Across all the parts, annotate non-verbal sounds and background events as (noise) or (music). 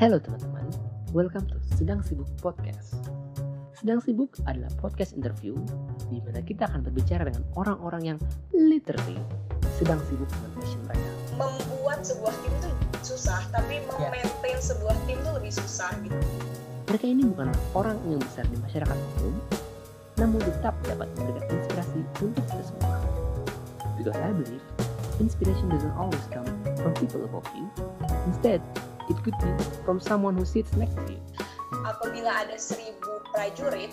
Halo teman-teman, welcome to Sedang Sibuk Podcast. Sedang Sibuk adalah podcast interview di mana kita akan berbicara dengan orang-orang yang literally sedang sibuk dengan passion mereka. membuat sebuah tim itu susah, tapi memaintain sebuah tim itu lebih susah gitu. Mereka ini bukanlah orang yang besar di masyarakat umum, namun tetap dapat memberikan inspirasi untuk kita semua. Because I believe inspiration doesn't always come from people above you. Instead, it could be from someone who sits next to you. Apabila ada seribu prajurit,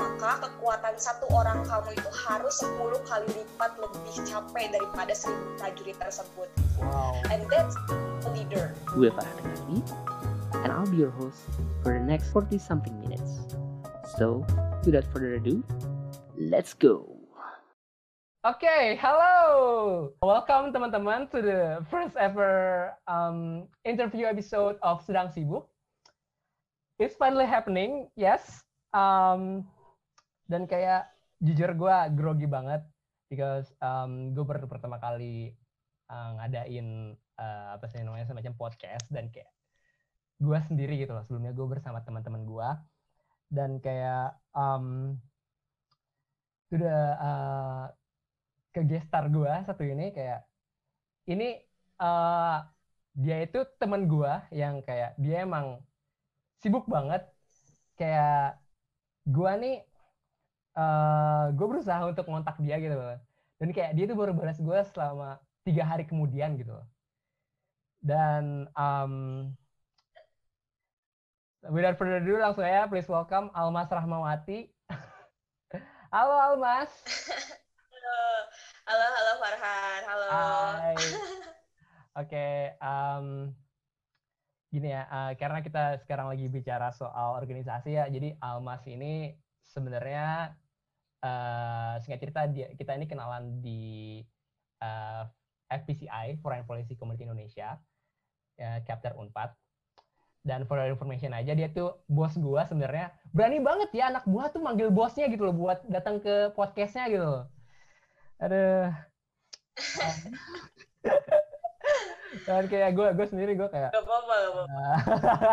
maka kekuatan satu orang kamu itu harus 10 kali lipat lebih capek daripada seribu prajurit tersebut. Wow. And that's a leader. Gue Farhan Dengardi, and I'll be your host for the next 40 something minutes. So, without further ado, let's go! Oke, halo. Welcome teman-teman to the first ever um, interview episode of Sedang Sibuk. It's finally happening, yes. Um, dan kayak jujur gue grogi banget because um, gue baru pertama kali uh, ngadain uh, apa sih namanya semacam podcast dan kayak gue sendiri gitu loh. Sebelumnya gue bersama teman-teman gue dan kayak um, udah uh, ke gestar gue satu ini kayak ini uh, dia itu temen gue yang kayak dia emang sibuk banget. Kayak gue nih uh, gue berusaha untuk ngontak dia gitu loh. Dan kayak dia tuh baru balas gue selama tiga hari kemudian gitu loh. Dan um, without further ado langsung ya please welcome Almas Rahmawati. (laughs) Halo Almas (laughs) Halo, halo, Farhan, halo. Hai. (laughs) Oke, em, gini ya, eh, karena kita sekarang lagi bicara soal organisasi ya, jadi Almas ini sebenarnya eh, singkat cerita dia, kita ini kenalan di eh, FPCI Foreign Policy Community Indonesia, ya, chapter Unpad. Dan for information aja, dia tuh bos gua sebenarnya berani banget ya anak buah tuh manggil bosnya gitu loh buat datang ke podcastnya gitu loh. Aduh. Dan (laughs) kayak gue gue sendiri gue kayak Gak apa-apa, gak apa-apa.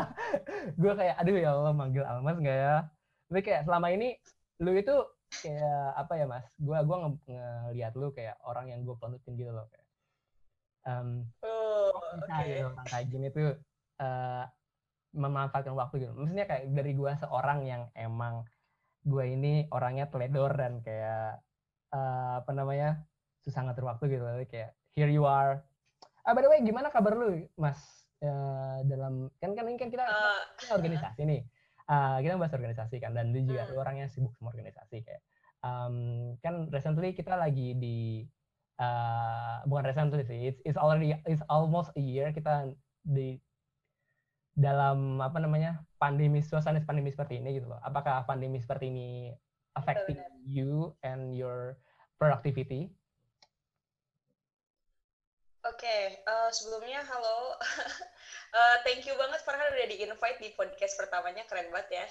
(laughs) gue kayak aduh ya Allah manggil Almas nggak ya? Tapi kayak selama ini lu itu kayak apa ya mas? Gue gua nge ngeliat lu kayak orang yang gue panutin gitu loh kayak. Um, Oh, oke. gitu orang kayak gini tuh eh, memanfaatkan waktu gitu. Maksudnya kayak dari gue seorang yang emang gue ini orangnya teledor dan kayak eh, apa namanya susah ngatur waktu gitu kayak here you are. Ah by the way gimana kabar lu mas Eh, dalam kan kan ini kan kita, kita organisasi nih. Ah, kita bahas organisasi kan dan lu juga Hmm. lu orangnya sibuk sama organisasi kayak um, kan recently kita lagi di uh, bukan recently sih it's, it's already it's almost a year kita di dalam apa namanya pandemi suasana pandemi seperti ini gitu loh apakah pandemi seperti ini affecting Benar. you and your productivity Oke, eh, sebelumnya halo. (laughs) Eh, thank you banget Farhan udah di-invite di podcast pertamanya, keren banget ya.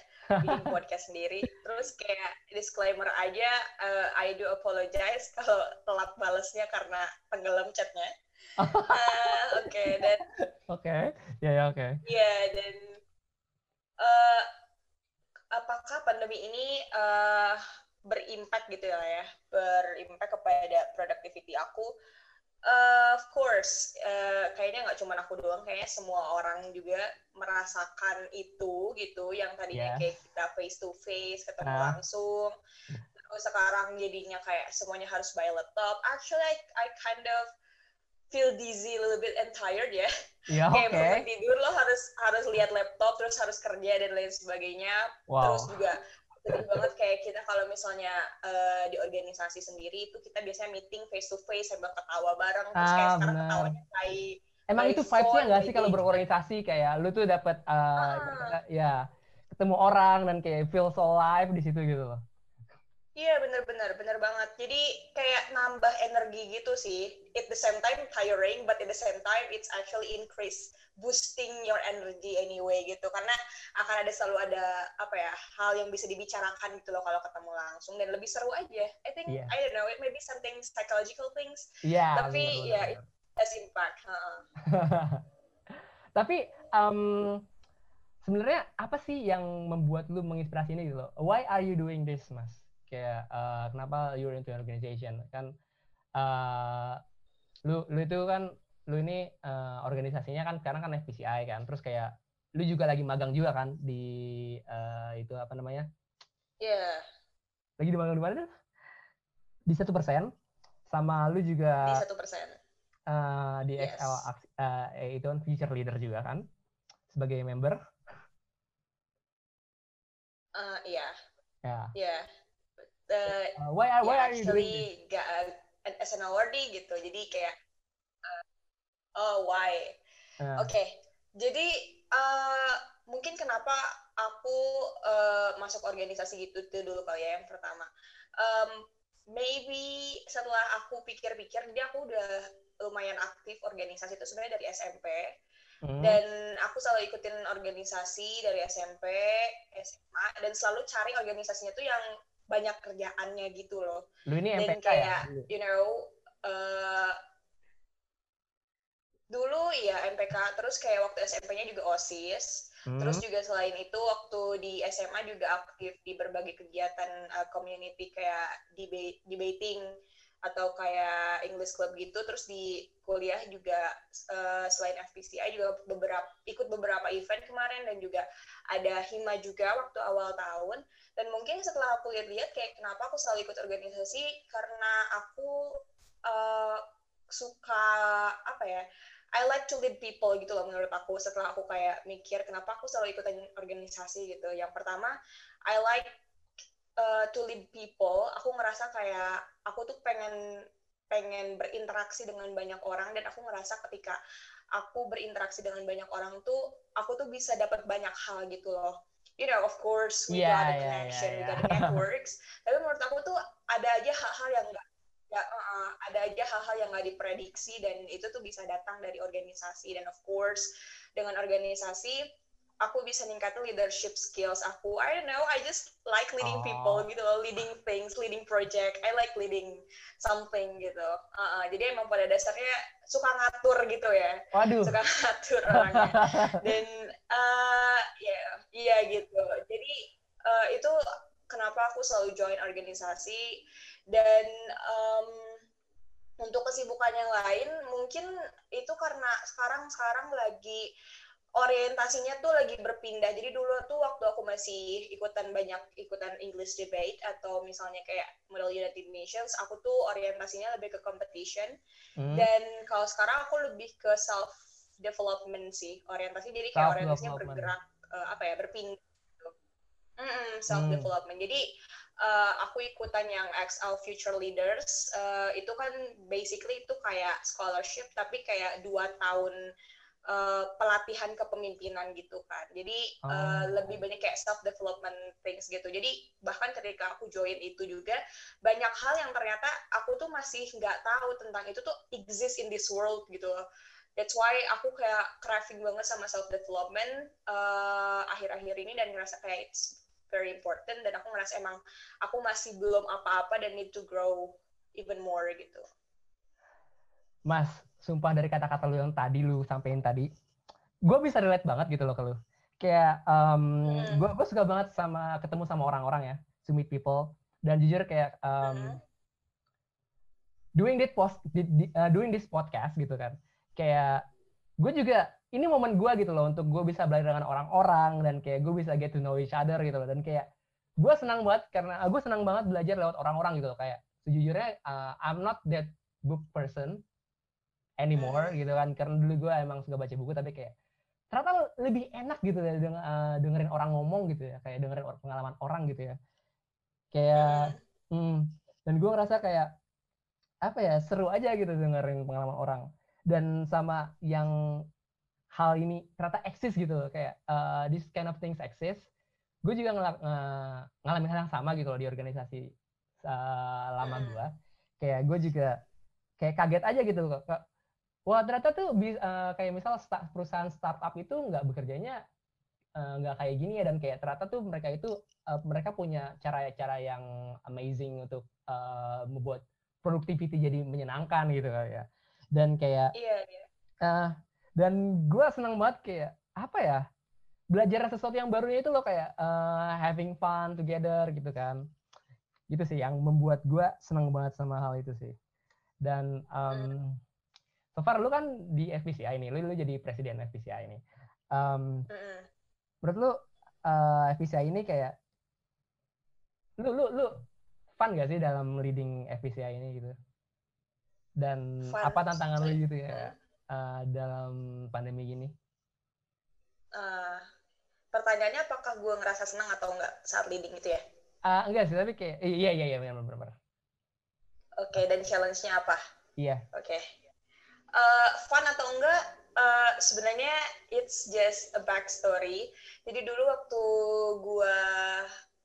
Bikin (laughs) podcast sendiri. Terus kayak disclaimer aja, eh, I do apologize kalau telat balesnya karena tenggelam chatnya. (laughs) Oke, dan oke ya ya oke Iya, dan apakah pandemi ini eh, berimpact gitu ya, ya, berimpact kepada productivity aku? Eh, of course, eh, kayaknya nggak cuma aku doang, kayaknya semua orang juga merasakan itu gitu, yang tadinya Iya. kayak kita face to face, ketemu Ah. langsung, terus sekarang jadinya kayak semuanya harus by laptop. Actually, I, I kind of feel dizzy a little bit and tired ya (laughs) ya kayak oke bangun tidur lo harus harus lihat laptop terus harus kerja dan lain sebagainya wow terus juga sedih banget kayak kita kalau misalnya eh, di organisasi sendiri itu kita biasanya meeting face to face sambil ketawa bareng terus kayak Ah, sekarang benar. ketawanya kayak Emang by itu vibes-nya nggak sih kalau berorganisasi kayak lu tuh dapat uh, Ah. ibaratnya, ya ketemu orang dan kayak feel so alive di situ gitu loh. Iya bener-bener bener banget. Jadi kayak nambah energi gitu sih. At the same time tiring, but at the same time it's actually increase boosting your energy anyway gitu. Karena akan ada selalu ada apa ya hal yang bisa dibicarakan gitu loh kalau ketemu langsung dan lebih seru aja. I think Iya. I don't know it maybe something psychological things Iya. Tapi, ya, benar, has impact. Benar. (laughs) Tapi um, sebenarnya apa sih yang membuat lu menginspirasi ini gitu loh? Why are you doing this, Mas? Kayak uh, kenapa you're into organization? Kan uh, lu lu itu kan lu ini uh, organisasinya kan sekarang kan FPCI kan. Terus kayak lu juga lagi magang juga kan di uh, itu apa namanya? Iya. Yeah. Lagi di magang di mana? Di satu persen. Sama lu juga. Di satu persen. Uh, di yes. XL uh, itu kan future leader juga kan sebagai member Uh, yeah. Yeah. Yeah. The, uh, why are why yeah, are you doing this? Got, uh, as an awardee gitu. Jadi kayak uh, oh why? Uh. Oke. Okay. Jadi uh, mungkin kenapa aku uh, masuk organisasi gitu itu dulu kali ya yang pertama. Um, maybe setelah aku pikir-pikir, jadi aku udah lumayan aktif organisasi itu sebenarnya dari SMP. Hmm. Dan aku selalu ikutin organisasi dari SMP, SMA, dan selalu cari organisasinya tuh yang banyak kerjaannya gitu loh. Lu ini MPK dan kayak, ya? you know, uh, dulu ya MPK, terus kayak waktu SMP-nya juga OSIS, hmm. terus juga selain itu waktu di SMA juga aktif di berbagai kegiatan uh, community kayak debate, debating, atau kayak English Club gitu. Terus di kuliah juga uh, selain FPCI juga beberapa ikut beberapa event kemarin dan juga ada hima juga waktu awal tahun. Dan mungkin setelah aku lihat-lihat kayak kenapa aku selalu ikut organisasi karena aku uh, suka apa ya I like to lead people gitu loh menurut aku. Setelah aku kayak mikir kenapa aku selalu ikutan organisasi gitu. Yang pertama I like uh, to lead people, aku ngerasa kayak aku tuh pengen pengen berinteraksi dengan banyak orang dan aku ngerasa ketika aku berinteraksi dengan banyak orang tuh aku tuh bisa dapat banyak hal gitu loh. You know, of course we yeah, got the connection, yeah, yeah, yeah. we got the (laughs) networks. Tapi menurut aku tuh ada aja hal-hal yang nggak ya uh, ada aja hal-hal yang nggak diprediksi dan itu tuh bisa datang dari organisasi dan of course dengan organisasi aku bisa ningkatin leadership skills aku. I don't know, I just like leading oh. people gitu loh, leading things, leading project. I like leading something gitu. Uh, uh, jadi emang pada dasarnya suka ngatur gitu ya. Waduh. Suka ngatur orangnya. (laughs) Dan uh, ya, yeah, iya gitu. Jadi uh, itu kenapa aku selalu join organisasi dan um, untuk kesibukan yang lain mungkin itu karena sekarang sekarang lagi orientasinya tuh lagi berpindah. Jadi dulu tuh waktu aku masih ikutan banyak ikutan English debate atau misalnya kayak Model United Nations, aku tuh orientasinya lebih ke competition. Hmm. Dan kalau sekarang aku lebih ke self development sih orientasi. Jadi kayak orientasinya bergerak uh, apa ya berpindah. Gitu. Mm self development. Hmm. Jadi uh, aku ikutan yang XL Future Leaders. Uh, itu kan basically itu kayak scholarship tapi kayak dua tahun uh, pelatihan kepemimpinan gitu kan. Jadi oh. uh, lebih banyak kayak self development things gitu. Jadi bahkan ketika aku join itu juga banyak hal yang ternyata aku tuh masih nggak tahu tentang itu tuh exist in this world gitu loh. That's why aku kayak craving banget sama self development uh, akhir-akhir ini dan ngerasa kayak it's very important dan aku ngerasa emang aku masih belum apa-apa dan need to grow even more gitu. Mas, sumpah dari kata-kata lu yang tadi lu sampein tadi, gue bisa relate banget gitu loh ke lu. Kayak um, hmm. gue gue suka banget sama ketemu sama orang-orang ya, to meet people. Dan jujur kayak um, hmm. doing this post, uh, doing this podcast gitu kan, kayak gue juga ini momen gue gitu loh untuk gue bisa belajar dengan orang-orang dan kayak gue bisa get to know each other gitu loh dan kayak gue senang banget karena gue senang banget belajar lewat orang-orang gitu loh kayak sejujurnya uh, I'm not that book person anymore hmm. gitu kan. Karena dulu gue emang suka baca buku tapi kayak ternyata lebih enak gitu ya deng uh, dengerin orang ngomong gitu ya. Kayak dengerin pengalaman orang gitu ya. Kayak hmm. hmm, dan gue ngerasa kayak apa ya seru aja gitu dengerin pengalaman orang. Dan sama yang hal ini ternyata eksis gitu kayak uh, this kind of things exist. Gue juga ngel uh, ngalamin hal yang sama gitu loh di organisasi uh, lama hmm. gue kayak gue juga kayak kaget aja gitu wah ternyata tuh uh, kayak misal start, perusahaan startup itu nggak bekerjanya uh, nggak kayak gini ya dan kayak ternyata tuh mereka itu uh, mereka punya cara-cara yang amazing untuk uh, membuat productivity jadi menyenangkan gitu ya. Dan kayak iya, iya. Uh, dan gue senang banget kayak apa ya belajar sesuatu yang barunya itu lo kayak uh, having fun together gitu kan. Gitu sih yang membuat gue seneng banget sama hal itu sih. Dan um, so far lu kan di FPCI ini lu, lu jadi presiden FPCI ini um, menurut lu uh, FPCI ini kayak lu lu lu fun gak sih dalam leading FPCI ini gitu dan fun. apa tantangan lu gitu ya uh, dalam pandemi gini uh, pertanyaannya apakah gue ngerasa senang atau enggak saat leading itu ya? Uh, enggak sih, tapi kayak iya iya iya benar benar. Oke, okay, dan challenge-nya apa? Iya. Oke. Okay. Uh, fun atau enggak? Uh, sebenarnya it's just a backstory. Jadi dulu waktu gue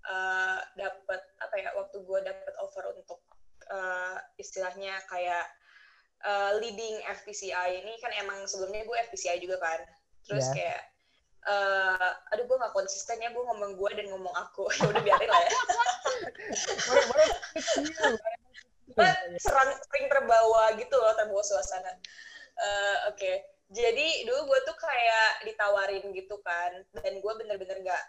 uh, dapat apa ya? Waktu gue dapat offer untuk uh, istilahnya kayak uh, leading FPCI ini kan emang sebelumnya gue FPCI juga kan. Terus yeah. kayak uh, aduh gue gak konsisten ya gue ngomong gue dan ngomong aku (laughs) ya udah biarin lah ya (laughs) serang sering terbawa gitu loh terbawa suasana uh, oke okay. jadi dulu gue tuh kayak ditawarin gitu kan dan gue bener-bener gak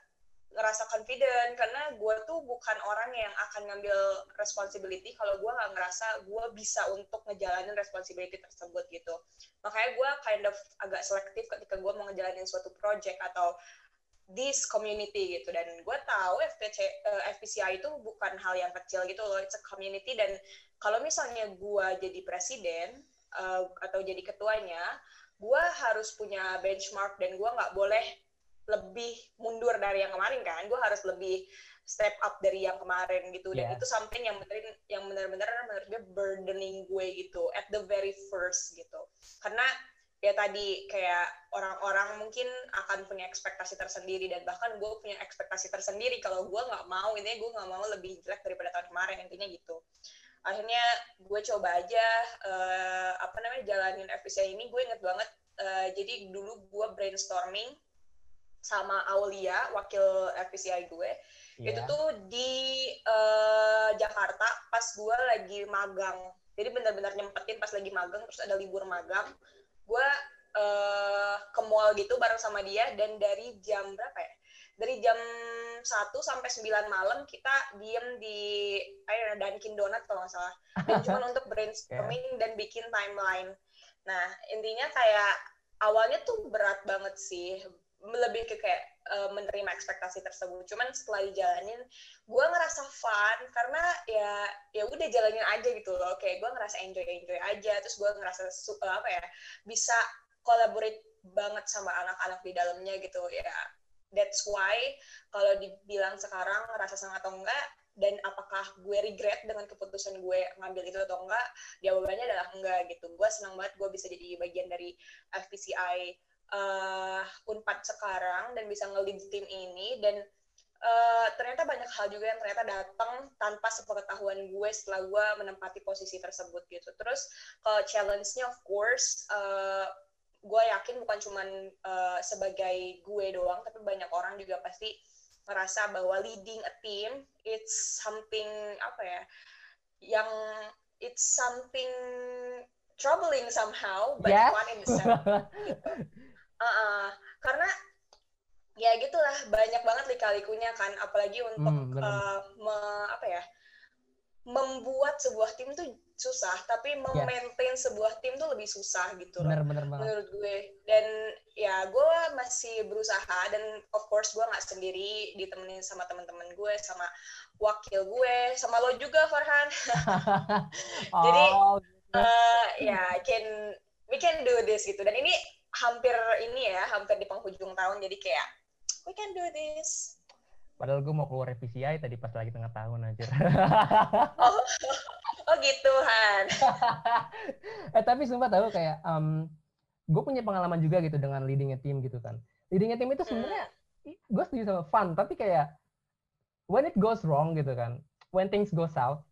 ngerasa confident karena gue tuh bukan orang yang akan ngambil responsibility kalau gue nggak ngerasa gue bisa untuk ngejalanin responsibility tersebut gitu makanya gue kind of agak selektif ketika gue mau ngejalanin suatu project atau this community gitu. Dan gue tahu FPC, uh, eh, FPCI itu bukan hal yang kecil gitu loh. It's a community. Dan kalau misalnya gue jadi presiden uh, atau jadi ketuanya gue harus punya benchmark dan gue nggak boleh lebih mundur dari yang kemarin kan. Gue harus lebih step up dari yang kemarin gitu. Dan yeah. itu something yang bener yang benar-benar menurut gue burdening gue gitu at the very first gitu. Karena ya tadi kayak orang-orang mungkin akan punya ekspektasi tersendiri dan bahkan gue punya ekspektasi tersendiri kalau gue nggak mau ini gue nggak mau lebih jelek daripada tahun kemarin intinya gitu. Akhirnya gue coba aja uh, apa namanya jalanin FPC ini. Gue inget banget uh, jadi dulu gue brainstorming sama Aulia wakil FPCI gue. Yeah. itu tuh di uh, Jakarta pas gue lagi magang. Jadi benar-benar nyempetin pas lagi magang terus ada libur magang gue uh, ke mall gitu bareng sama dia dan dari jam berapa ya? Dari jam 1 sampai 9 malam kita diem di ayo Dunkin Donut kalau nggak salah. Dan cuma (laughs) untuk brainstorming yeah. dan bikin timeline. Nah intinya kayak awalnya tuh berat banget sih lebih ke kayak uh, menerima ekspektasi tersebut. Cuman setelah dijalanin, gue ngerasa fun karena ya ya udah jalanin aja gitu loh. Kayak gue ngerasa enjoy enjoy aja. Terus gue ngerasa uh, apa ya bisa collaborate banget sama anak-anak di dalamnya gitu ya. That's why kalau dibilang sekarang ngerasa sangat atau enggak dan apakah gue regret dengan keputusan gue ngambil itu atau enggak jawabannya adalah enggak gitu gue senang banget gue bisa jadi bagian dari FPCI uh, Unpad sekarang dan bisa nge-lead tim ini dan uh, ternyata banyak hal juga yang ternyata datang tanpa sepengetahuan gue setelah gue menempati posisi tersebut gitu. Terus kalau challenge-nya of course uh, gue yakin bukan cuma uh, sebagai gue doang tapi banyak orang juga pasti merasa bahwa leading a team it's something apa ya yang it's something troubling somehow but yes. fun in the (laughs) same uh, uh, karena ya gitulah banyak banget lika-likunya kan apalagi untuk hmm, uh, me, apa ya membuat sebuah tim tuh susah tapi ya. memaintain yeah. sebuah tim tuh lebih susah gitu bener, bener banget. menurut gue dan ya gue masih berusaha dan of course gue nggak sendiri ditemenin sama teman-teman gue sama wakil gue sama lo juga Farhan (laughs) oh, jadi uh, ya yeah, can we can do this gitu dan ini hampir ini ya, hampir di penghujung tahun jadi kayak we can do this. Padahal gue mau keluar revisi ya tadi pas lagi tengah tahun aja. (laughs) oh, oh gitu Han. (laughs) eh tapi sumpah tahu kayak um, gue punya pengalaman juga gitu dengan leading a team gitu kan. Leading a team itu sebenarnya hmm. gue setuju sama fun tapi kayak when it goes wrong gitu kan, when things go south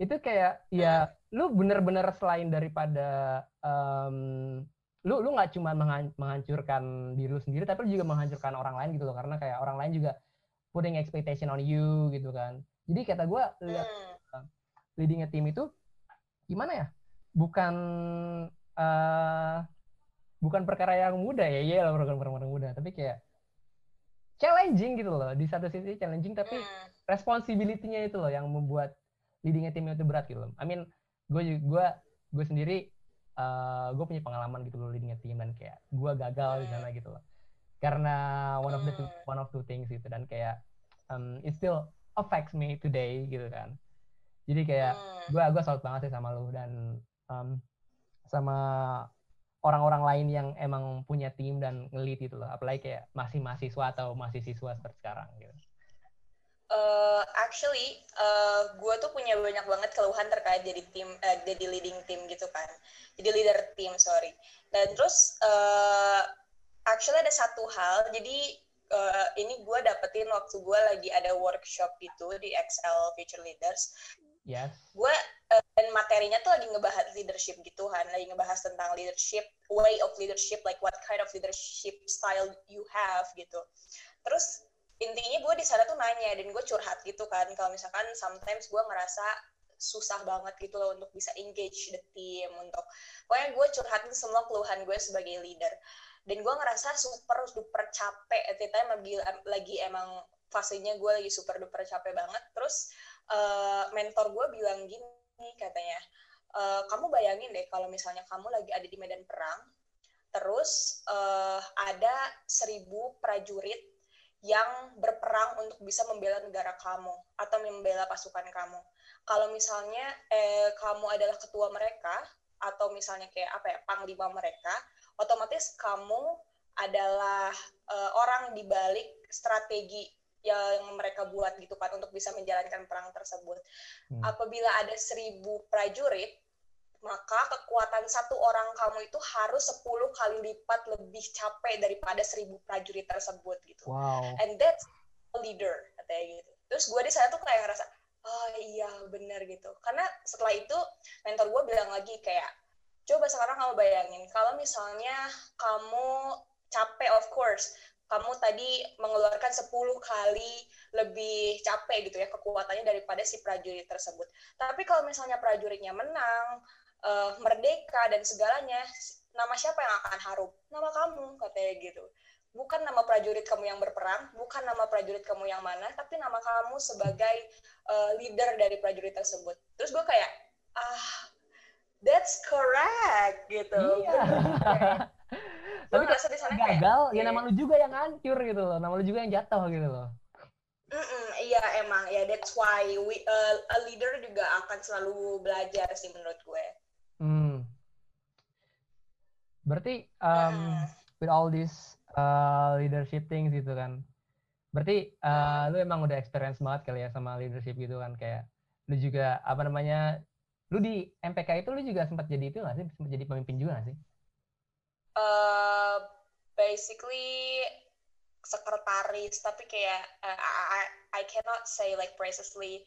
itu kayak ya hmm. lu bener-bener selain daripada um, lu lu nggak cuma menghancurkan diri lu sendiri tapi lu juga menghancurkan orang lain gitu loh. Karena kayak orang lain juga putting expectation on you gitu kan. Jadi kata gue lihat uh, leading a team itu gimana ya? Bukan uh, bukan perkara yang mudah ya. Iya lah bukan perkara yang mudah. Tapi kayak challenging gitu loh. Di satu sisi challenging tapi Hmm. responsibility-nya itu loh yang membuat leading a team itu berat gitu loh. I mean gue gue gue sendiri uh, gue punya pengalaman gitu loh leading a team dan kayak gue gagal di sana gitu loh. Karena one of the two, one of two things gitu dan kayak um, it still affects me today gitu kan. Jadi kayak gue gue salut banget sih sama lu dan um, sama orang-orang lain yang emang punya tim dan ngelit itu loh. Apalagi kayak masih mahasiswa atau masih siswa seperti sekarang gitu Uh, actually, uh, gue tuh punya banyak banget keluhan terkait jadi tim, uh, jadi leading tim gitu kan, jadi leader tim sorry. Dan terus, uh, actually ada satu hal, jadi uh, ini gue dapetin waktu gue lagi ada workshop gitu di XL Future Leaders. yes Gue uh, dan materinya tuh lagi ngebahas leadership gitu kan, lagi ngebahas tentang leadership, way of leadership, like what kind of leadership style you have gitu. Terus intinya gue di sana tuh nanya dan gue curhat gitu kan. Kalau misalkan sometimes gue ngerasa susah banget gitu loh untuk bisa engage the team untuk pokoknya gue curhatin semua keluhan gue sebagai leader. Dan gue ngerasa super duper capek at the time lagi, lagi emang fasenya gue lagi super duper capek banget. Terus uh, mentor gue bilang gini katanya "Eh, kamu bayangin deh kalau misalnya kamu lagi ada di medan perang terus uh, ada seribu prajurit yang berperang untuk bisa membela negara kamu atau membela pasukan kamu. Kalau misalnya eh, kamu adalah ketua mereka atau misalnya kayak apa ya panglima mereka, otomatis kamu adalah eh, orang di balik strategi yang mereka buat gitu kan untuk bisa menjalankan perang tersebut. Hmm. Apabila ada seribu prajurit, maka kekuatan satu orang kamu itu harus 10 kali lipat lebih capek daripada seribu prajurit tersebut gitu. Wow. And that's a leader katanya gitu. Terus gue di sana tuh kayak ngerasa oh iya bener gitu. Karena setelah itu mentor gue bilang lagi kayak coba sekarang kamu bayangin kalau misalnya kamu capek of course kamu tadi mengeluarkan 10 kali lebih capek gitu ya kekuatannya daripada si prajurit tersebut. Tapi kalau misalnya prajuritnya menang eh, merdeka dan segalanya nama siapa yang akan harum nama kamu katanya gitu bukan nama prajurit kamu yang berperang, bukan nama prajurit kamu yang mana, tapi nama kamu sebagai uh, leader dari prajurit tersebut. Terus gue kayak, ah, that's correct gitu. iya (laughs) tapi ngerasa di sana kayak, gagal ya oke. nama lu juga yang hancur gitu loh nama lu juga yang jatuh gitu loh "Mm-mm, iya emang ya that's why we uh, a leader juga akan selalu belajar sih menurut gue. Hmm. Berarti um, with all these uh, leadership things gitu kan. Berarti uh, lu emang udah experience banget kali ya sama leadership gitu kan kayak lu juga apa namanya lu di MPK itu lu juga sempat jadi itu nggak sih sempat jadi pemimpin juga nggak sih? Uh, basically sekretaris tapi kayak uh, I I cannot say like precisely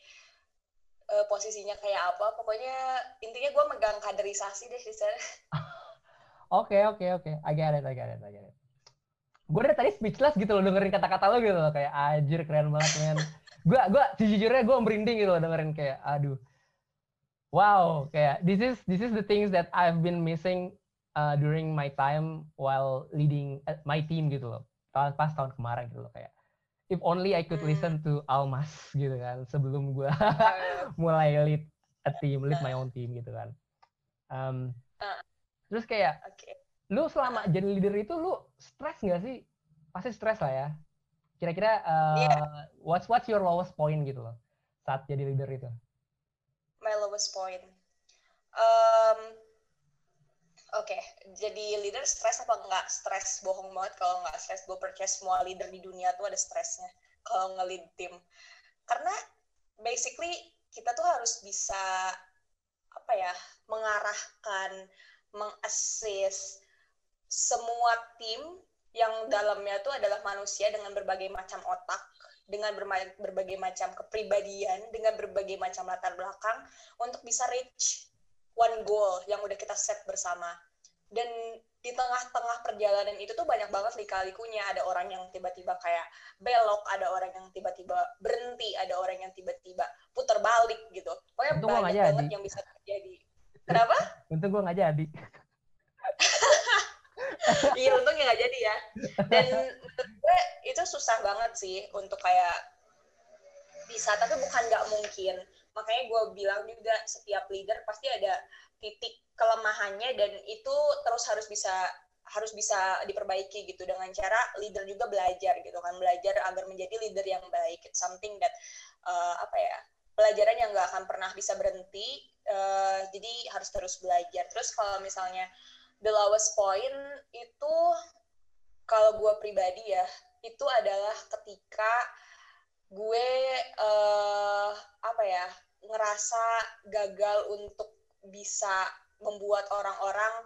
uh, posisinya kayak apa pokoknya intinya gue megang kaderisasi deh sana (laughs) Oke oke oke, I get it, I get it. Gue dari tadi speechless gitu loh dengerin kata-kata lo gitu loh kayak anjir keren banget men. Gue gue sejujurnya gue merinding gitu loh dengerin kayak aduh. Wow, kayak this is this is the things that I've been missing uh, during my time while leading uh, my team gitu loh. Tahun pas tahun kemarin gitu loh kayak if only I could Hmm. listen to Almas gitu kan sebelum gue (laughs) (laughs) mulai lead a team, lead my own team gitu kan. Um, Uh. terus kayak oke lu selama jadi leader itu lu stres nggak sih? Pasti stres lah ya. Kira-kira uh, Iya. what's what's your lowest point gitu loh saat jadi leader itu? my lowest point um, oke jadi leader stres apa enggak? Stres bohong banget kalau nggak stres. Gue percaya semua leader di dunia tuh ada stresnya kalau nge-lead tim. Karena basically kita tuh harus bisa apa ya mengarahkan mengassist semua tim yang dalamnya tuh adalah manusia dengan berbagai macam otak dengan berbagai macam kepribadian dengan berbagai macam latar belakang untuk bisa reach one goal yang udah kita set bersama. Dan di tengah-tengah perjalanan itu tuh banyak banget lika-likunya. Ada orang yang tiba-tiba kayak belok ada orang yang tiba-tiba berhenti ada orang yang tiba-tiba putar balik gitu. Pokoknya Untung banyak banget jadi. yang bisa terjadi. Kenapa? (laughs) Untung gue nggak jadi. (laughs) iya untungnya nggak jadi ya. Dan menurut gue itu susah banget sih untuk kayak bisa tapi bukan nggak mungkin makanya gue bilang juga setiap leader pasti ada titik kelemahannya dan itu terus harus bisa harus bisa diperbaiki gitu. Dengan cara leader juga belajar gitu kan. Belajar agar menjadi leader yang baik. Something that uh, apa ya pelajaran yang nggak akan pernah bisa berhenti. Uh, jadi harus terus belajar. Terus kalau misalnya the lowest point itu kalau gue pribadi ya itu adalah ketika gue uh, apa ya ngerasa gagal untuk bisa membuat orang-orang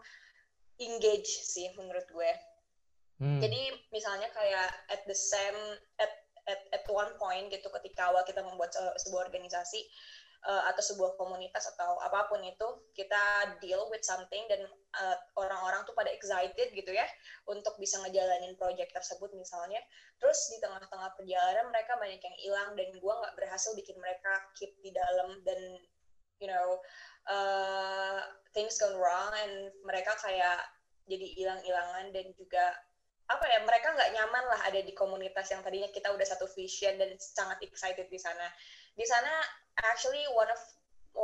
engage sih menurut gue. Hmm. Jadi misalnya kayak at the same at at at one point gitu ketika awal kita membuat sebuah organisasi uh, atau sebuah komunitas atau apa pun itu kita deal with something dan tuh pada excited gitu ya untuk bisa ngejalanin project tersebut misalnya. Terus di tengah-tengah perjalanan mereka banyak yang hilang dan gue nggak berhasil bikin mereka keep di dalam dan you know uh, things gone wrong and mereka kayak jadi hilang-hilangan dan juga apa ya mereka nggak nyaman lah ada di komunitas yang tadinya kita udah satu vision dan sangat excited di sana. Di sana actually one of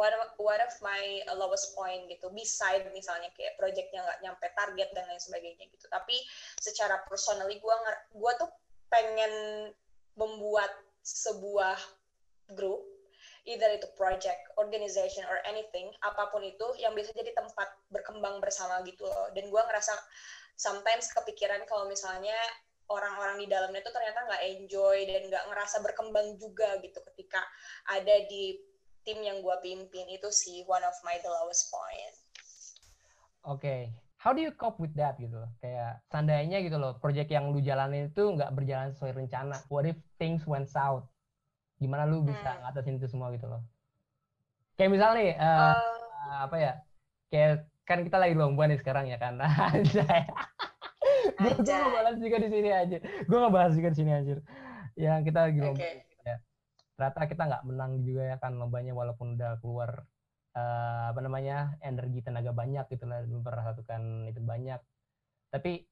of, one of my lowest point gitu beside misalnya kayak projectnya nggak nyampe target dan lain sebagainya gitu tapi secara personally gue gue tuh pengen membuat sebuah grup either itu project, organization, or anything, apa pun itu yang bisa jadi tempat berkembang bersama gitu loh. Dan gue ngerasa sometimes kepikiran kalau misalnya orang-orang di dalamnya itu ternyata nggak enjoy dan nggak ngerasa berkembang juga gitu ketika ada di tim yang gue pimpin itu sih one of my the lowest point. Oke, okay. how do you cope with that gitu loh? Kayak seandainya gitu loh, project yang lu jalanin itu nggak berjalan sesuai rencana. What if things went south? gimana lu bisa hmm. ngatasin itu semua gitu loh kayak misal nih uh, uh, apa ya kayak kan kita lagi lomba nih sekarang ya kan gue nggak bahas juga di sini aja gue nggak bahas juga di sini aja yang kita lagi lomba okay. Ya ternyata kita nggak menang juga ya kan lombanya walaupun udah keluar uh, apa namanya energi tenaga banyak gitu lah mempersatukan itu banyak tapi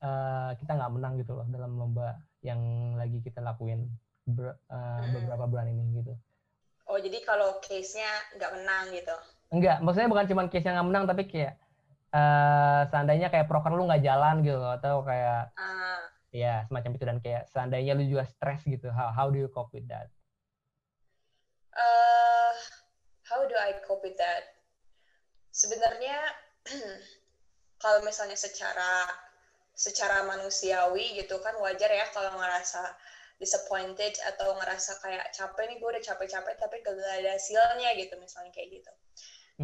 uh, kita nggak menang gitu loh dalam lomba yang lagi kita lakuin ber, uh, beberapa bulan ini gitu. Oh jadi kalau case-nya nggak menang gitu? Enggak, maksudnya bukan cuma case yang nggak menang tapi kayak uh, seandainya kayak proker lu nggak jalan gitu atau kayak uh. ya semacam itu dan kayak seandainya lu juga stres gitu, how how do you cope with that? Uh, how do I cope with that? Sebenarnya (clears throat) kalau misalnya secara secara manusiawi gitu kan wajar ya kalau ngerasa disappointed atau ngerasa kayak capek nih gue udah capek-capek tapi gak ada hasilnya gitu misalnya kayak gitu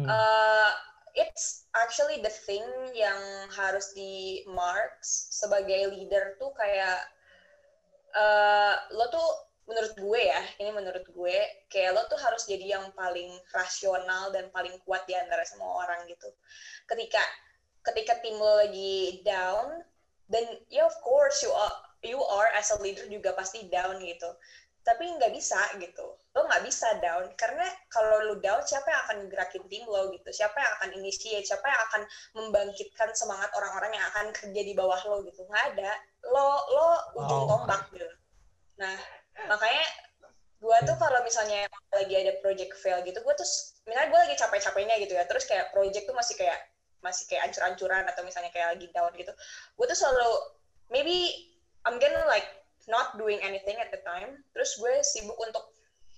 hmm. uh, it's actually the thing yang harus di marks sebagai leader tuh kayak uh, lo tuh menurut gue ya ini menurut gue kayak lo tuh harus jadi yang paling rasional dan paling kuat di antara semua orang gitu. Ketika ketika tim lo lagi down dan ya yeah, of course you are you are as a leader juga pasti down gitu. Tapi nggak bisa gitu. Lo nggak bisa down karena kalau lo down siapa yang akan gerakin tim lo gitu? Siapa yang akan initiate? Siapa yang akan membangkitkan semangat orang-orang yang akan kerja di bawah lo gitu? Nggak ada. Lo lo ujung oh. tombak gitu. Nah makanya gue tuh kalau misalnya lagi ada project fail gitu gue tuh misalnya gue lagi capek-capeknya gitu ya terus kayak project tuh masih kayak masih kayak ancur-ancuran atau misalnya kayak lagi down gitu gue tuh selalu maybe I'm gonna like not doing anything at the time terus gue sibuk untuk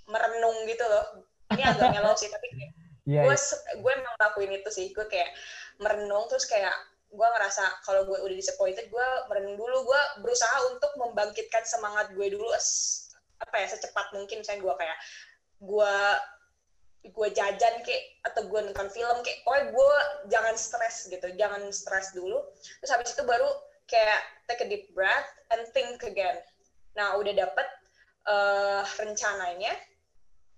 merenung gitu loh ini agak (laughs) ngelau sih tapi kayak yeah, gue yeah. gue emang lakuin itu sih gue kayak merenung terus kayak gue ngerasa kalau gue udah disappointed gue merenung dulu gue berusaha untuk membangkitkan semangat gue dulu apa ya secepat mungkin misalnya gue kayak gue gue jajan kayak atau gue nonton film kayak oh gue jangan stres gitu jangan stres dulu terus habis itu baru kayak take a deep breath and think again. Nah, udah dapet uh, rencananya,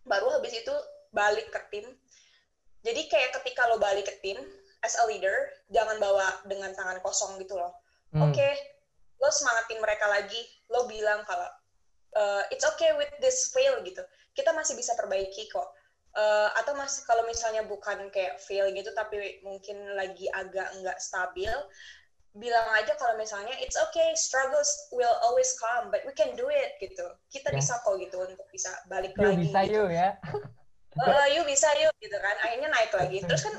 baru habis itu balik ke tim. Jadi kayak ketika lo balik ke tim, as a leader, jangan bawa dengan tangan kosong gitu loh. Hmm. Oke, okay, lo semangatin mereka lagi, lo bilang kalau uh, it's okay with this fail gitu. Kita masih bisa perbaiki kok. Uh, atau masih kalau misalnya bukan kayak fail gitu tapi mungkin lagi agak nggak stabil bilang aja kalau misalnya it's okay struggles will always come but we can do it gitu kita Ya. bisa kok gitu untuk bisa balik Yuk lagi bisa gitu. yuk ya. Eh, yuk bisa yuk gitu kan akhirnya naik lagi terus kan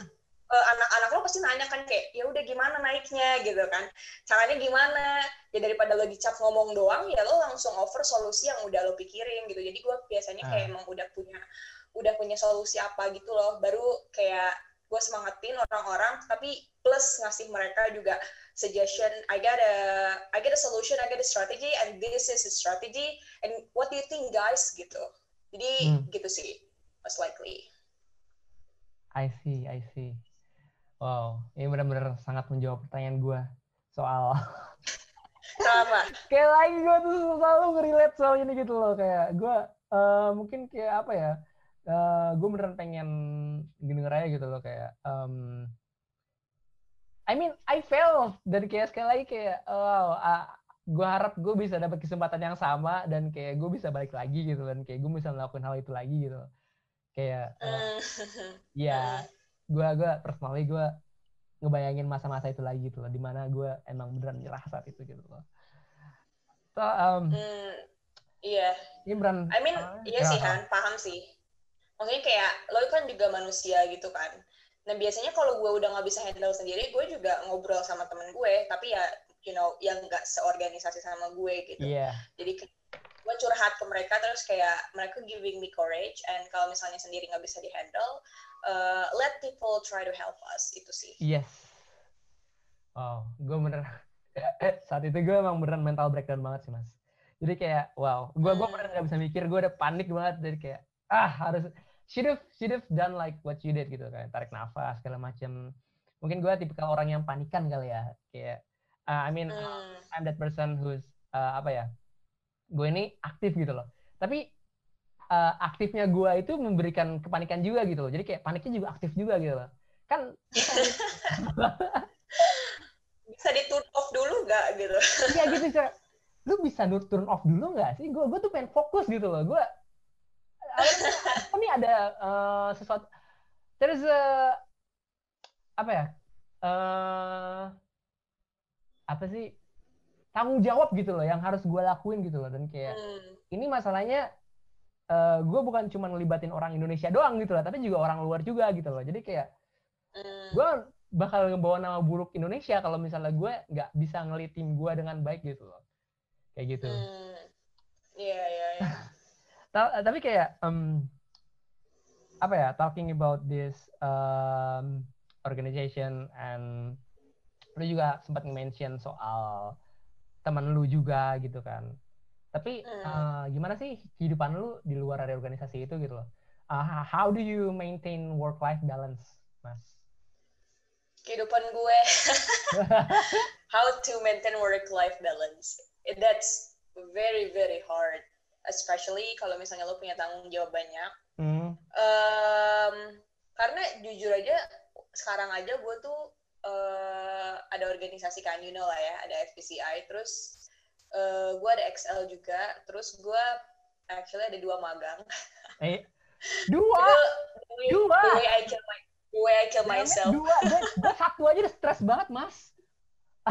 anak-anak lo pasti nanya kan kayak ya udah gimana naiknya? Gitu kan. Caranya gimana? Ya daripada lo dicap ngomong doang ya lo langsung over solusi yang udah lo pikirin gitu. Jadi gue biasanya kayak emang udah punya udah punya solusi apa gitu loh. Baru kayak gue semangatin orang-orang tapi plus ngasih mereka juga suggestion I got a I got a solution I got a strategy and this is a strategy and what do you think guys? Gitu. Jadi Hmm. gitu sih most likely. I see, I see. Wow, ini benar-benar sangat menjawab pertanyaan gue soal (laughs) Kenapa? kayak lagi gue tuh selalu ngerelate soal ini gitu loh kayak gue eh, mungkin kayak apa ya gue beneran pengen denger aja gitu loh kayak em, I mean I fail dan kayak sekali lagi kayak oh, gue harap gue bisa dapat kesempatan yang sama dan kayak gue bisa balik lagi gitu dan kayak gue bisa melakukan hal itu lagi gitu kayak eh, (laughs) Hmm. ya gue gue personally gue ngebayangin masa-masa itu lagi gitu loh di mana gue emang beneran nyerah saat itu gitu loh so um, Hmm, iya. ini beneran I mean, ah, iya sih? Han, paham sih. Maksudnya kayak lo kan juga manusia gitu kan. Nah biasanya kalau gue udah nggak bisa handle sendiri, gue juga ngobrol sama temen gue. Tapi ya, you know, yang nggak seorganisasi sama gue gitu. iya Jadi gue curhat ke mereka terus kayak mereka giving me courage. And kalau misalnya sendiri nggak bisa dihandle, uh, let people try to help us. Itu sih. yes wow gue bener (laughs) saat itu gue emang beneran mental breakdown banget sih mas jadi kayak wow gue gue beneran gak bisa mikir gue udah panik banget jadi kayak ah harus should have should have done like what you did gitu kan tarik nafas segala macem mungkin gue tipikal orang yang panikan kali ya kayak uh, I mean Hmm. I'm that person who's uh, apa ya gue ini aktif gitu loh. Tapi uh, aktifnya gue itu memberikan kepanikan juga gitu loh. Jadi kayak paniknya juga aktif juga gitu loh. Kan Bisa (laughs) di turn off dulu nggak gitu? iya gitu sih lu bisa nur- turn off dulu nggak sih? Gue gue tuh pengen fokus gitu loh. Gue apa nih ada uh, sesuatu there's a apa ya? Eh apa sih tanggung jawab gitu loh yang harus gue lakuin gitu loh dan kayak Hmm. ini masalahnya eh gue bukan cuma ngelibatin orang Indonesia doang gitu loh, tapi juga orang luar juga gitu loh. Jadi kayak Hmm. gue bakal ngebawa nama buruk Indonesia kalau misalnya gue nggak bisa ngelit tim gue dengan baik gitu loh. Kayak gitu. Hmm. Iya, iya, iya. (laughs) Ta- tapi kayak em, apa ya talking about this um, organization and lu juga sempat mention soal teman lu juga gitu kan. Tapi eh, gimana sih kehidupan lu di luar dari organisasi itu gitu loh? Uh, how do you maintain work life balance, Mas? kehidupan gue (laughs) how to maintain work life balance that's very very hard especially kalau misalnya lo punya tanggung jawab banyak Hmm. Em, karena jujur aja sekarang aja gue tuh eh, ada organisasi kan you know lah ya ada FPCI terus eh, gue ada XL juga terus gue actually ada dua magang Eh, dua, (laughs) the way- dua. the way I kill my the way I kill myself dua, gue, satu aja udah stres banget, Mas. (laughs)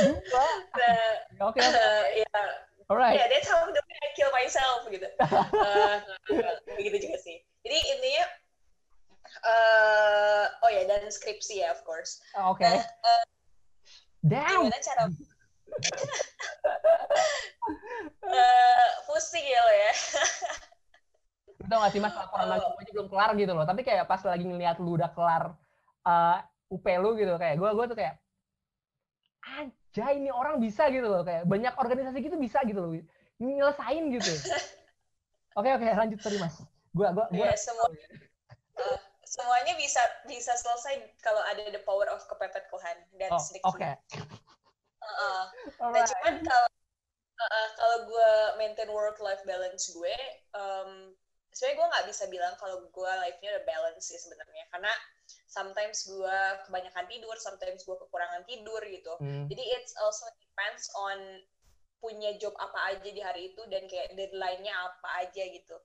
dua. Oke, oke. (laughs) eh, ya Alright. Yeah, that's how the way I kill myself gitu. Eh, begitu juga sih. Jadi intinya, eh oh ya dan skripsi ya of course. Oke. Nah, eh, Damn. gimana cara? (laughs) Pusing ya lo ya. Tau gak sih mas laporan Oh. aja belum kelar gitu loh. Tapi kayak pas lagi ngeliat lu udah kelar uh, UP lu gitu kayak gue gue tuh kayak anjay ini orang bisa gitu loh kayak banyak organisasi gitu bisa gitu loh nyelesain gitu. (laughs) Oke oke lanjut sorry mas. Gue gue gue Iya, semua eh, semuanya bisa bisa selesai kalau ada the power of kepepet Tuhan dan oh, sedikit. oke. Nah Alright. cuman kalau uh, kalau gue maintain work life balance gue, um, sebenarnya gue nggak bisa bilang kalau gue life-nya udah balance sih sebenarnya karena sometimes gue kebanyakan tidur, sometimes gue kekurangan tidur gitu. Hmm. Jadi it's also depends on punya job apa aja di hari itu dan kayak deadline-nya apa aja gitu.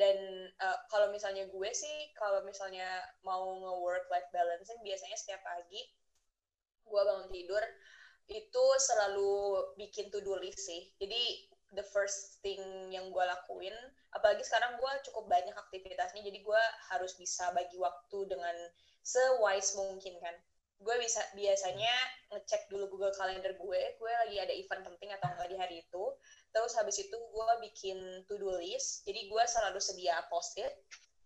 Dan uh, kalau misalnya gue sih, kalau misalnya mau nge-work life balance biasanya setiap pagi gue bangun tidur itu selalu bikin to do list sih. Jadi the first thing yang gue lakuin apalagi sekarang gue cukup banyak aktivitasnya jadi gue harus bisa bagi waktu dengan sewise mungkin kan. Gue bisa biasanya ngecek dulu Google Calendar gue gue lagi ada event penting atau enggak di hari itu terus habis itu gue bikin to do list. Jadi gue selalu sedia post it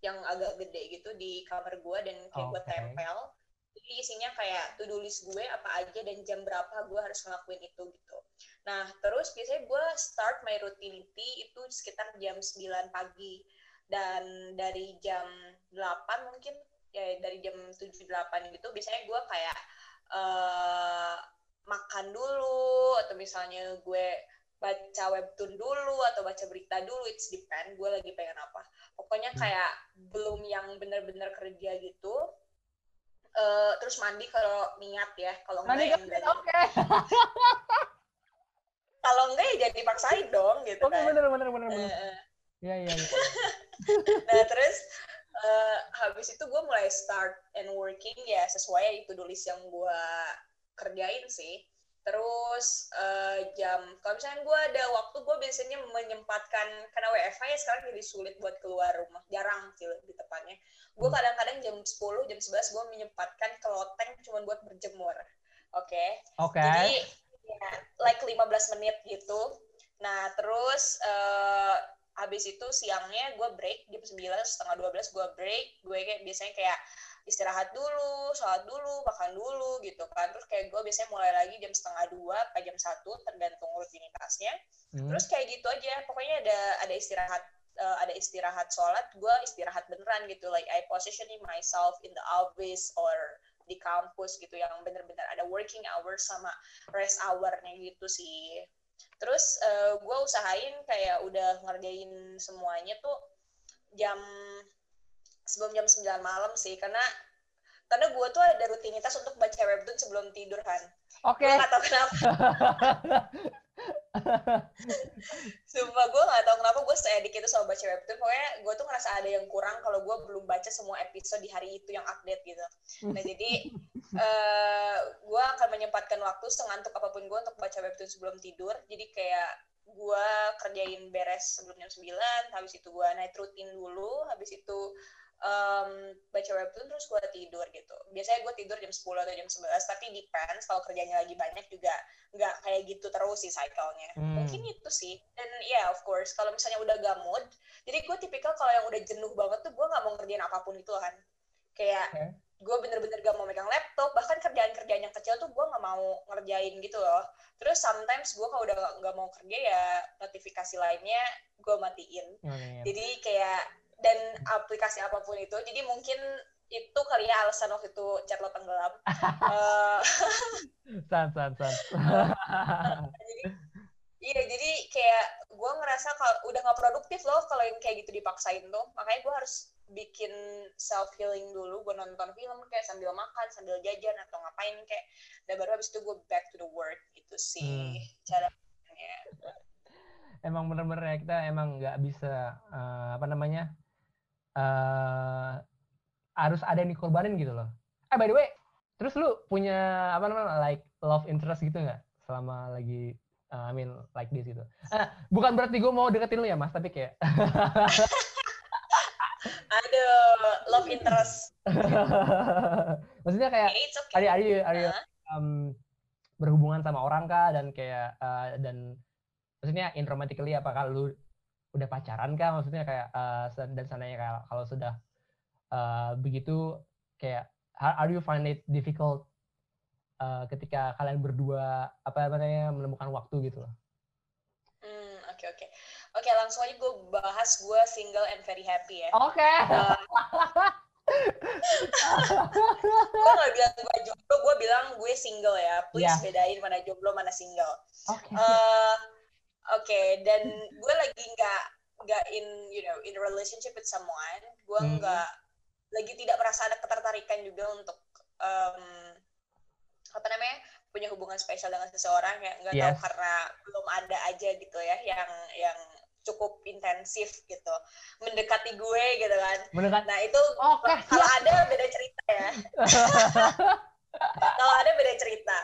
yang agak gede gitu di kamar gue dan kayak okay. gue tempel. Jadi isinya kayak to do list gue apa aja dan jam berapa gue harus ngelakuin itu gitu. Nah terus biasanya gue start my routinity itu sekitar jam 9 pagi. Dan dari jam 8 mungkin ya dari jam 7 8 gitu biasanya gue kayak uh, makan dulu atau misalnya gue baca webtoon dulu atau baca berita dulu it's depend gue lagi pengen apa pokoknya hmm. kayak belum yang bener-bener kerja gitu uh, terus mandi kalau niat ya kalau enggak mandi ya oke okay. (laughs) kalau enggak ya jadi dipaksain dong gitu oke okay, kan. bener bener bener bener uh, ya ya, ya. nah terus uh, habis itu gue mulai start and working ya sesuai itu tulis yang gue kerjain sih terus uh, jam kalau misalnya gue ada waktu gue biasanya menyempatkan karena WFH ya sekarang jadi sulit buat keluar rumah jarang sih di tepatnya gue hmm. kadang-kadang jam 10 jam 11 gue menyempatkan ke loteng cuma buat berjemur oke okay? oke okay. jadi ya like 15 menit gitu nah terus uh, habis itu siangnya gue break jam sembilan setengah dua belas gue break gue kayak biasanya kayak istirahat dulu sholat dulu makan dulu gitu kan. Terus kayak gue biasanya mulai lagi jam setengah dua atau jam satu tergantung rutinitasnya. Hmm. terus kayak gitu aja pokoknya ada ada istirahat uh, ada istirahat sholat gue istirahat beneran gitu. Like I positioning myself in the office or di kampus gitu yang bener-bener ada working hours sama rest hournya gitu sih. Terus uh, eh, gue usahain kayak udah ngerjain semuanya tuh jam sebelum jam 9 malam sih karena karena gue tuh ada rutinitas untuk baca webtoon sebelum tidur kan. Oke. Okay. Gue gak tau kenapa. (laughs) Sumpah gue gak tau kenapa gue seedik itu sama baca webtoon. Pokoknya gue tuh ngerasa ada yang kurang kalau gue belum baca semua episode di hari itu yang update gitu. Nah jadi (laughs) uh, gue akan menyempatkan waktu sengantuk apa pun gue untuk baca webtoon sebelum tidur. Jadi kayak gue kerjain beres sebelum jam 9, habis itu gue night routine dulu, habis itu um, baca webtoon terus gue tidur gitu. Biasanya gue tidur jam 10 atau jam 11, tapi depends kalau kerjanya lagi banyak juga nggak kayak gitu terus sih cycle-nya. Hmm. Mungkin itu sih. Dan ya yeah, of course, kalau misalnya udah gak mood, jadi gue tipikal kalau yang udah jenuh banget tuh gue nggak mau ngerjain apa pun itu kan. Kayak okay. gue bener-bener gak mau megang laptop, bahkan kerjaan-kerjaan yang kecil tuh gue nggak mau ngerjain gitu loh. Terus sometimes gue kalau udah nggak mau kerja ya notifikasi lainnya gue matiin. Oh. Jadi kayak dan aplikasi apa pun itu jadi mungkin itu kali ya alasan waktu itu chat lo tenggelam. Uh, (laughs) san san san. (laughs) Jadi iya jadi kayak gue ngerasa kalau udah nggak produktif loh kalau yang kayak gitu dipaksain tuh. Makanya gue harus bikin self healing dulu gue nonton film kayak sambil makan sambil jajan atau ngapain kayak. Dan baru habis itu gue back to the work gitu sih hmm. caranya emang bener-bener ya kita emang nggak bisa uh, apa namanya uh, harus ada yang dikorbanin gitu loh. Eh by the way, terus lu punya apa namanya like love interest gitu nggak selama lagi uh, I mean like this gitu. Uh, bukan berarti gue mau deketin lu ya mas, tapi kayak. (laughs) Aduh, love interest. (laughs) Maksudnya kayak okay, okay. are you, are you, um, berhubungan sama orang kah dan kayak uh, dan maksudnya in romantically apakah lu udah pacaran kah maksudnya kayak uh, dan sananya kayak kalau sudah uh, begitu kayak how, do you find it difficult uh, ketika kalian berdua apa namanya menemukan waktu gitu loh. Hmm oke okay, oke okay. oke okay, langsung aja gue bahas gue single and very happy ya. Oke. Okay. Uh, gue gak bilang gue jomblo, gue bilang gue single ya. Please yeah. bedain mana jomblo, mana single. Okay. Uh, okay, dan gue lagi nggak nggak in you know in a relationship with someone, gue hmm. nggak hmm. lagi tidak merasa ada ketertarikan juga untuk um, apa namanya punya hubungan spesial dengan seseorang ya nggak yes. tahu karena belum ada aja gitu ya yang yang cukup intensif gitu mendekati gue gitu kan Mendekat. nah itu okay, kalau ada beda cerita ya (laughs) kalau ada beda cerita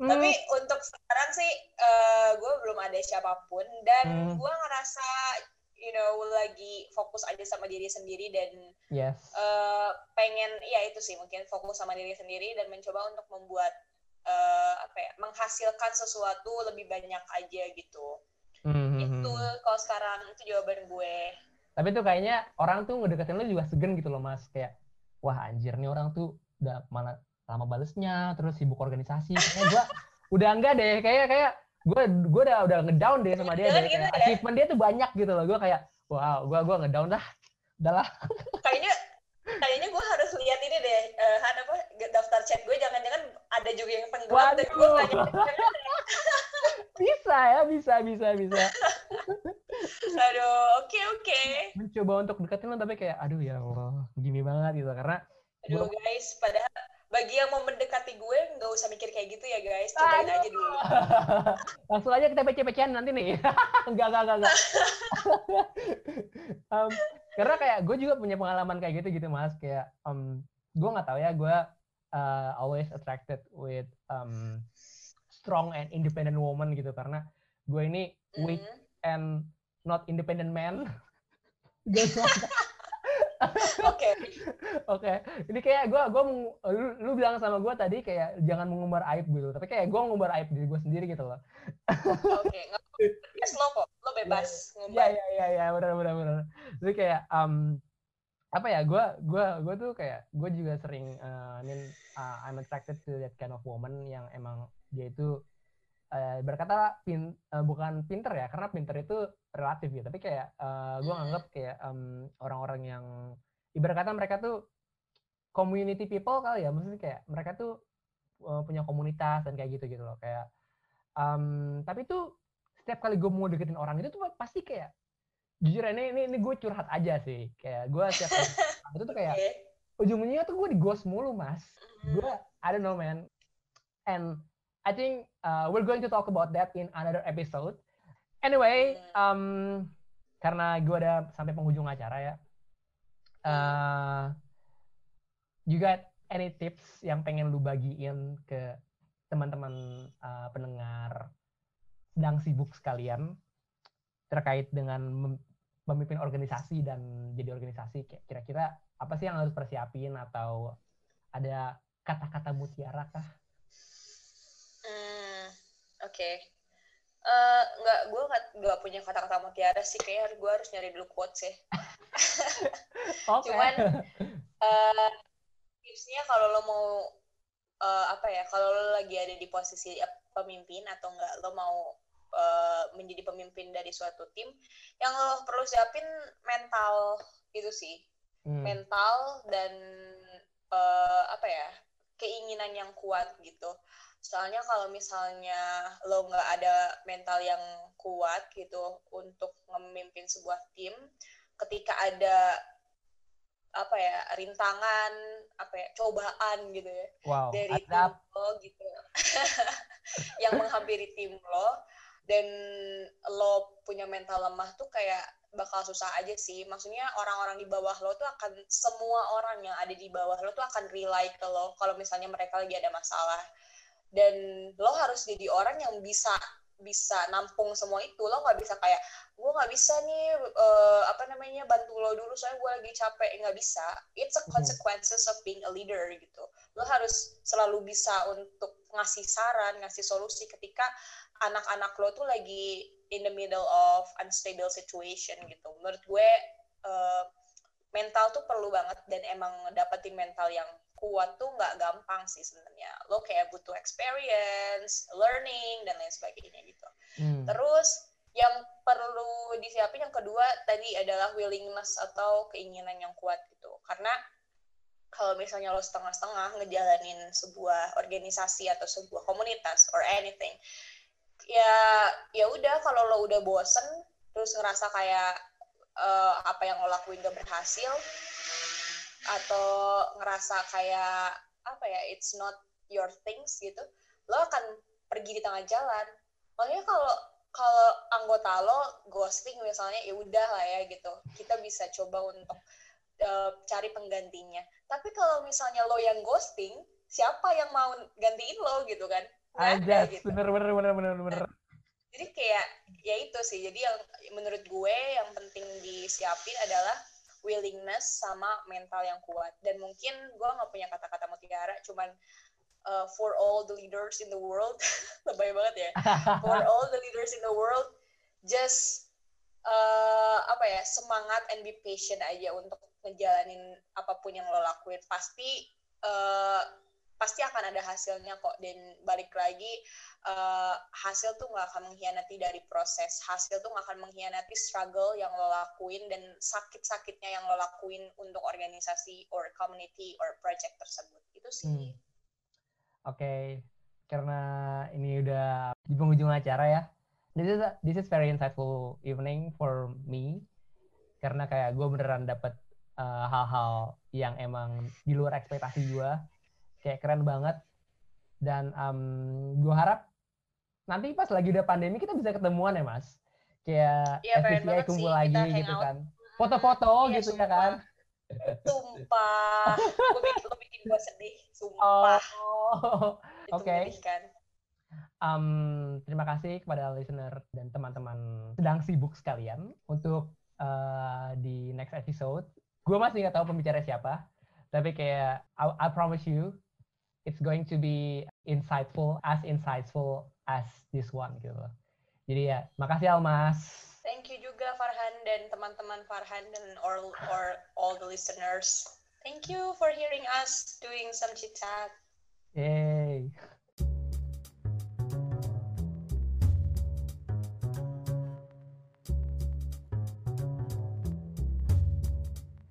Hmm, tapi untuk sekarang sih eh, gue belum ada siapa pun dan Hmm. gue ngerasa you know lagi fokus aja sama diri sendiri dan yes. eh, pengen ya itu sih mungkin fokus sama diri sendiri dan mencoba untuk membuat eh, apa ya menghasilkan sesuatu lebih banyak aja gitu Hmm, hmm, hmm. itu kalau sekarang itu jawaban gue Tapi tuh kayaknya orang tuh ngedeketin lu juga segen gitu loh mas. Kayak, wah anjir nih orang tuh udah malah lama balesnya, terus sibuk organisasi. Kayaknya gua (laughs) udah enggak deh, kayak kayak gue gue udah udah ngedown deh sama dia deh. gitu Kayak ya. achievement dia tuh banyak gitu loh. Gue kayak, wow, gue gua ngedown lah. (laughs) kayaknya kayaknya gue harus lihat ini deh eh, Han, apa daftar chat gue jangan-jangan ada juga yang tenggelam dan (laughs) gue bisa ya, bisa, bisa, bisa. aduh oke oke Mencoba untuk deketin lo tapi kayak, aduh ya Allah, gini banget gitu. Karena aduh guys padahal bagi yang mau mendekati gue nggak usah mikir kayak gitu ya guys cobain Aduh. aja dulu (laughs) Langsung aja kita pece-pecean nanti nih. (laughs) enggak, enggak, enggak, enggak. (laughs) Em, karena kayak gue juga punya pengalaman kayak gitu gitu mas. Kayak em, gue nggak tahu ya, gue uh, always attracted with um, strong and independent woman gitu. Karena gue ini weak Mm. and not independent man. Gak. Oke Oke, ini kayak gue, gua lu, lu bilang sama gue tadi kayak jangan mengumbar aib gitu, tapi kayak gue ngumbar aib diri gue sendiri gitu loh. oke nggak apa-apa. lo kok lo bebas Iya, ngumbar iya, iya, iya, benar, benar, benar. Jadi kayak, um, apa ya, gue, gue, gue tuh kayak, gue juga sering, uh, I mean, uh, I'm attracted to that kind of woman yang emang dia itu uh, berkata pin, uh, bukan pinter ya, karena pinter itu relatif ya, tapi kayak uh, gue Hmm. anggap kayak um, orang-orang yang ibarat kata mereka tuh community people kali ya, maksudnya kayak mereka tuh uh, punya komunitas dan kayak gitu gitu loh, kayak um, tapi tuh setiap kali gue mau deketin orang itu tuh pasti kayak jujur ini ini, ini gue curhat aja sih, kayak gue setiap kali (laughs) itu tuh kayak Oke. ujung-ujungnya tuh gue di ghost mulu mas, gue I don't know man, and I think uh, we're going to talk about that in another episode. Anyway, um, karena gue udah sampai penghujung acara ya, uh, you got any tips yang pengen lu bagiin ke teman-teman uh, pendengar sedang sibuk sekalian terkait dengan mem- memimpin organisasi dan jadi organisasi kayak kira-kira apa sih yang harus persiapin atau ada kata-kata mutiara kah? Hmm, oke. Eh, nggak, gue nggak nggak punya kata-kata mutiara sih. Kayaknya gue harus nyari dulu quotes (laughs) ya. Oke. Cuman, Eh, tipsnya kalau lo mau eh, apa ya? Kalau lo lagi ada di posisi pemimpin atau enggak, lo mau eh, menjadi pemimpin dari suatu tim, yang lo perlu siapin mental itu sih. Hmm. mental dan eh, apa ya keinginan yang kuat gitu soalnya kalau misalnya lo nggak ada mental yang kuat gitu untuk memimpin sebuah tim ketika ada apa ya rintangan apa ya cobaan gitu ya Wow. dari tim Adap. lo gitu (laughs) yang menghampiri tim lo dan lo punya mental lemah tuh kayak bakal susah aja sih maksudnya orang-orang di bawah lo tuh akan semua orang yang ada di bawah lo tuh akan rely ke lo kalau misalnya mereka lagi ada masalah dan lo harus jadi orang yang bisa bisa nampung semua itu. Lo nggak bisa kayak gue nggak bisa nih eh, apa namanya bantu lo dulu soalnya gue lagi capek. Nggak bisa. It's a Mhm. consequences of being a leader gitu. Lo harus selalu bisa untuk ngasih saran ngasih solusi ketika anak-anak lo tuh lagi in the middle of unstable situation gitu. Menurut gue eh, mental tuh perlu banget dan emang dapetin mental yang kuat tuh nggak gampang sih sebenarnya lo kayak butuh experience learning dan lain sebagainya gitu Hmm. Terus yang perlu disiapin yang kedua tadi adalah willingness atau keinginan yang kuat gitu. Karena kalau misalnya lo setengah-setengah ngejalanin sebuah organisasi atau sebuah komunitas or anything, ya ya udah kalau lo udah bosen terus ngerasa kayak eh, apa yang lo lakuin gak berhasil atau ngerasa kayak apa ya it's not your things gitu lo akan pergi di tengah jalan. Makanya kalau kalau anggota lo ghosting misalnya ya udah lah ya gitu. Kita bisa coba untuk uh, cari penggantinya. Tapi kalau misalnya lo yang ghosting siapa yang mau gantiin lo gitu kan? Ada gitu. bener bener bener bener bener. Jadi kayak ya itu sih. Jadi yang menurut gue yang penting disiapin adalah willingness sama mental yang kuat. Dan mungkin gue nggak punya kata-kata mutiara cuman uh, for all the leaders in the world (laughs) lebay banget ya. For (laughs) all the leaders in the world just uh, apa ya semangat and be patient aja untuk ngejalanin apa pun yang lo lakuin. Pasti uh, pasti akan ada hasilnya kok. Dan balik lagi uh, hasil tuh nggak akan mengkhianati dari proses. Hasil tuh nggak akan mengkhianati struggle yang lo lakuin dan sakit-sakitnya yang lo lakuin untuk organisasi or community or project tersebut. Itu sih. Hmm. oke okay. karena ini udah di penghujung acara ya. This is a, this is very insightful evening for me. Karena kayak gue beneran dapet uh, hal-hal yang emang di luar ekspektasi gue kayak keren banget. Dan um, gue harap nanti pas lagi udah pandemi kita bisa ketemuan ya mas. Kayak ya, FPCI kumpul sih, lagi gitu kan. Foto-foto ya, gitu ya kan. Sumpah. Gue bikin lo bikin gue sedih sumpah. Oh, oke. okay. um, terima kasih kepada listener dan teman-teman sedang sibuk sekalian untuk uh, di next episode. Gue masih nggak tahu pembicara siapa tapi kayak I, I promise you it's going to be insightful as insightful as this one gitu loh. Jadi ya, makasih Almas. Thank you juga Farhan dan teman-teman Farhan dan all or all the listeners. Thank you for hearing us doing some chit chat. Yeah.